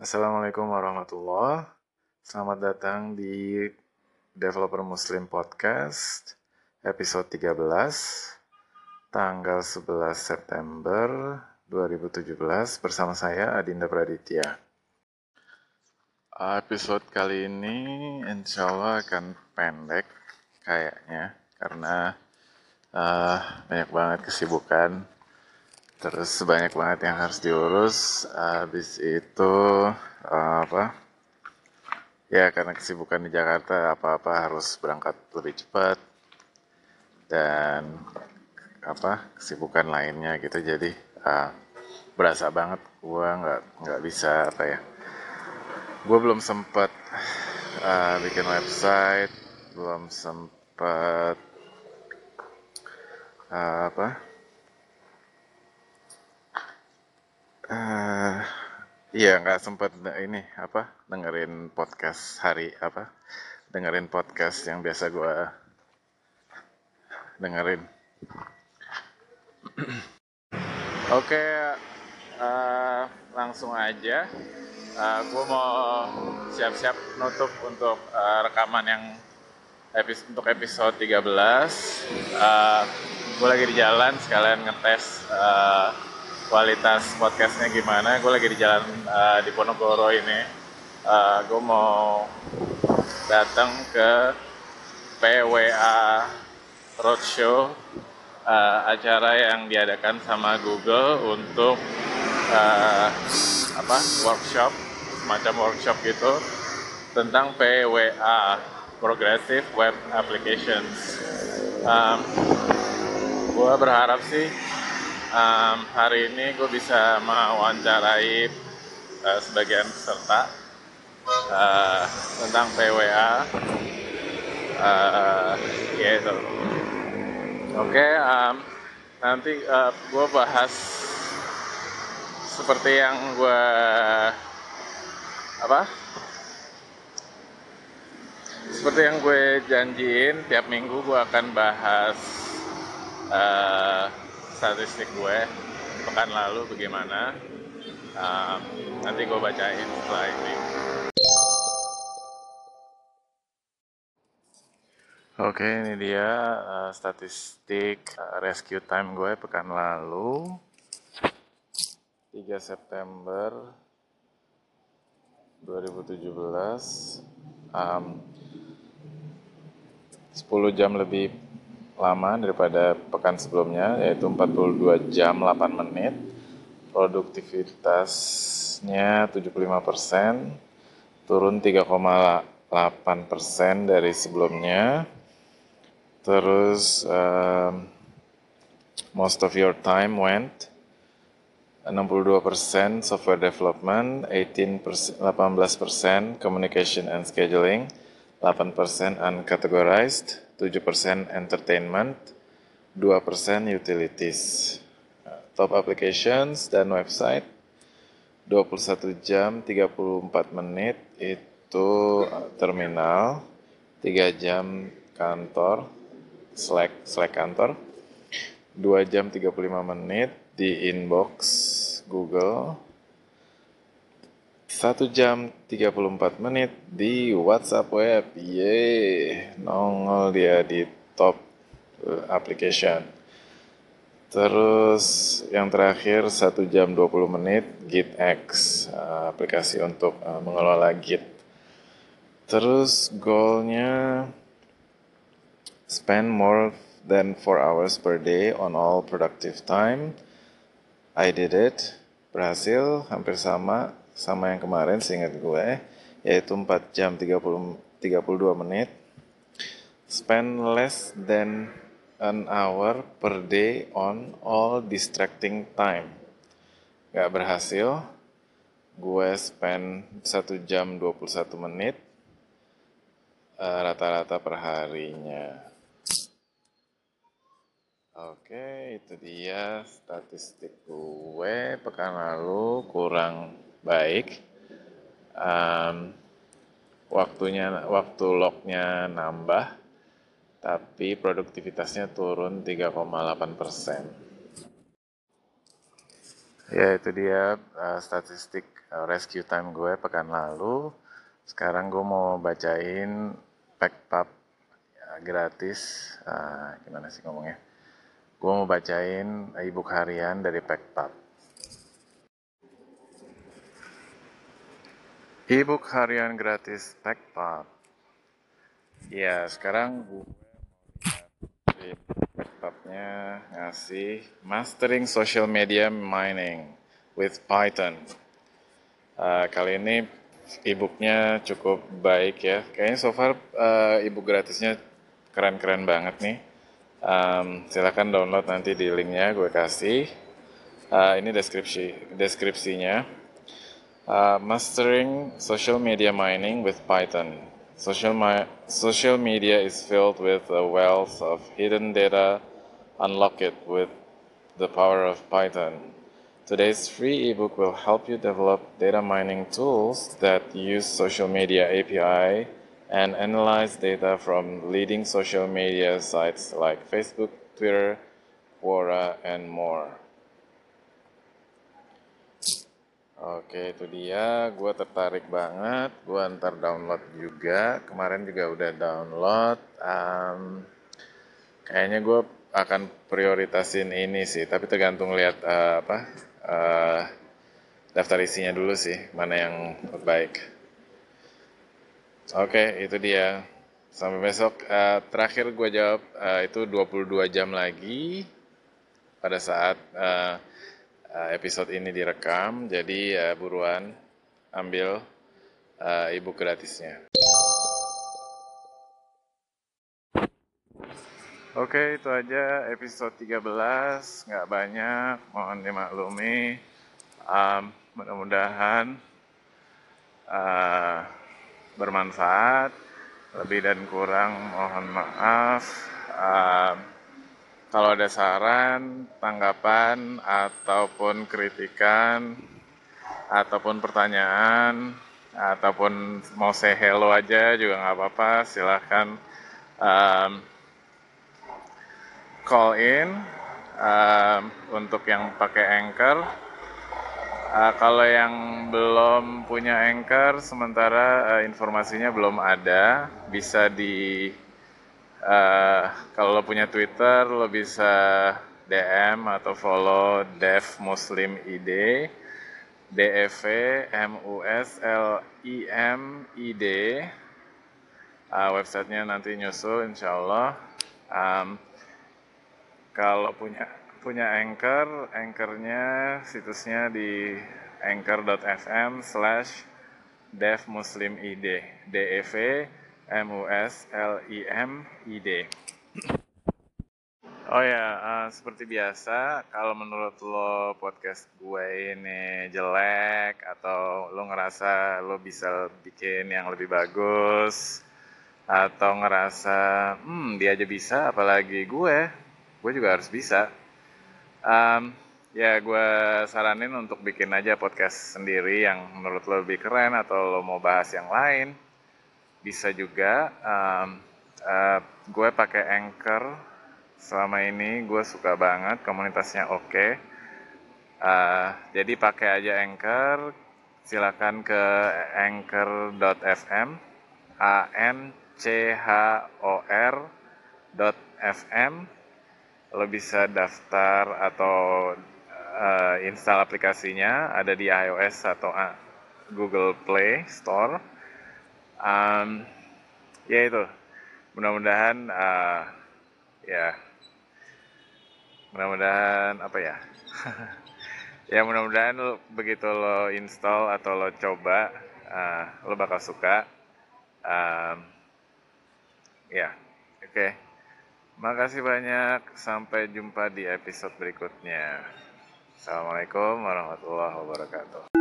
Assalamualaikum warahmatullahi Selamat datang di Developer Muslim Podcast episode 13 tanggal 11 September 2017 bersama saya Adinda Praditya. Episode kali ini insya Allah akan pendek kayaknya karena uh, banyak banget kesibukan terus banyak banget yang harus diurus. Habis itu apa? Ya karena kesibukan di Jakarta apa-apa harus berangkat lebih cepat. Dan apa kesibukan lainnya gitu. Jadi uh, berasa banget gue nggak nggak bisa apa ya gue belum sempat uh, bikin website belum sempat uh, apa iya nggak sempat ini apa dengerin podcast hari apa dengerin podcast yang biasa gue dengerin. Oke, okay, uh, eh, langsung aja. Uh, eh, gue mau siap-siap nutup untuk uh, rekaman yang episode, untuk episode 13. Uh, gue lagi di jalan sekalian ngetes uh, kualitas podcastnya gimana. Gue lagi di jalan uh, di Ponorogo ini. Uh, gue mau datang ke PWA Roadshow, uh, acara yang diadakan sama Google untuk uh, apa workshop, semacam workshop gitu tentang PWA Progressive Web Applications. Um, gue berharap sih um, hari ini gue bisa mewawancarai uh, sebagian peserta uh, tentang PWA uh, ya itu. Oke okay, um, nanti uh, gue bahas seperti yang gue apa? Seperti yang gue janjiin tiap minggu gue akan bahas uh, statistik gue pekan lalu bagaimana uh, nanti gue bacain setelah ini Oke, ini dia uh, statistik uh, rescue time gue pekan lalu. 3 September 2017. Um, 10 jam lebih lama daripada pekan sebelumnya yaitu 42 jam 8 menit. Produktivitasnya 75% turun 3,8% dari sebelumnya. Terus um, most of your time went 62% software development 18% 18% communication and scheduling 8% uncategorized 7% entertainment, 2% utilities. Top applications dan website 21 jam 34 menit itu uh, terminal, 3 jam kantor, Slack, Slack kantor, 2 jam 35 menit di inbox Google, 1 jam 34 menit di WhatsApp web. Yeay, nongol dia di top uh, application. Terus yang terakhir 1 jam 20 menit GitX, uh, aplikasi untuk uh, mengelola Git. Terus goalnya spend more than 4 hours per day on all productive time. I did it, berhasil, hampir sama sama yang kemarin seingat gue yaitu 4 jam 30 32 menit. Spend less than an hour per day on all distracting time. Gak berhasil. Gue spend 1 jam 21 menit eh, rata-rata uh, per harinya Oke, itu dia statistik gue. Pekan lalu kurang baik. Um, waktunya waktu lognya nambah, tapi produktivitasnya turun 3,8 persen. Ya itu dia uh, statistik uh, rescue time gue pekan lalu. Sekarang gue mau bacain pack ya, gratis. Uh, gimana sih ngomongnya? Gue mau bacain ebook harian dari Packpub. Ebook harian gratis Packpub. Ya, sekarang gue di Packpubnya ngasih Mastering Social Media Mining with Python. Uh, kali ini e-booknya cukup baik ya. Kayaknya so far uh, e-book gratisnya keren-keren banget nih. Um, silahkan download nanti di linknya gue kasih. Uh, ini deskripsi deskripsinya. Uh, mastering social media mining with Python. Social, social media is filled with a wealth of hidden data. Unlock it with the power of Python. Today's free ebook will help you develop data mining tools that use social media API and analyze data from leading social media sites like Facebook, Twitter, Quora, and more. Oke, itu dia. Gue tertarik banget. Gue ntar download juga. Kemarin juga udah download. Um, kayaknya gue akan prioritasin ini sih. Tapi tergantung lihat uh, apa uh, daftar isinya dulu sih, mana yang terbaik. Oke, itu dia. Sampai besok. Uh, terakhir gue jawab uh, itu 22 jam lagi pada saat uh, episode ini direkam. Jadi uh, buruan ambil ibu gratisnya. Oke, itu aja episode 13. Nggak banyak, mohon dimaklumi. Um, Mudah-mudahan uh, bermanfaat. Lebih dan kurang mohon maaf. Um, kalau ada saran, tanggapan, ataupun kritikan, ataupun pertanyaan, ataupun mau say hello aja juga nggak apa-apa, silahkan um, call in uh, untuk yang pakai Anchor. Uh, kalau yang belum punya Anchor, sementara uh, informasinya belum ada, bisa di uh, kalau lo punya Twitter, lo bisa DM atau follow Dev Muslim ID, DEV M U S L I M I D. Uh, websitenya nanti nyusul, insya Allah. Um, kalau punya punya anchor anchornya situsnya di anchor.fm slash dev muslim id dev m u s l i m i d. Oh ya, uh, seperti biasa, kalau menurut lo podcast gue ini jelek atau lo ngerasa lo bisa bikin yang lebih bagus atau ngerasa hmm dia aja bisa apalagi gue gue juga harus bisa. Um, ya gue saranin untuk bikin aja podcast sendiri yang menurut lo lebih keren atau lo mau bahas yang lain bisa juga um, uh, gue pakai anchor selama ini gue suka banget komunitasnya oke okay. uh, jadi pakai aja anchor silakan ke anchor.fm a n c h o r .fm lo bisa daftar atau uh, install aplikasinya ada di iOS atau uh, Google Play Store. Um, ya itu, mudah-mudahan uh, ya, mudah-mudahan apa ya? ya mudah-mudahan begitu lo install atau lo coba, uh, lo bakal suka. Um, ya, oke. Okay. Makasih banyak. Sampai jumpa di episode berikutnya. Assalamualaikum warahmatullahi wabarakatuh.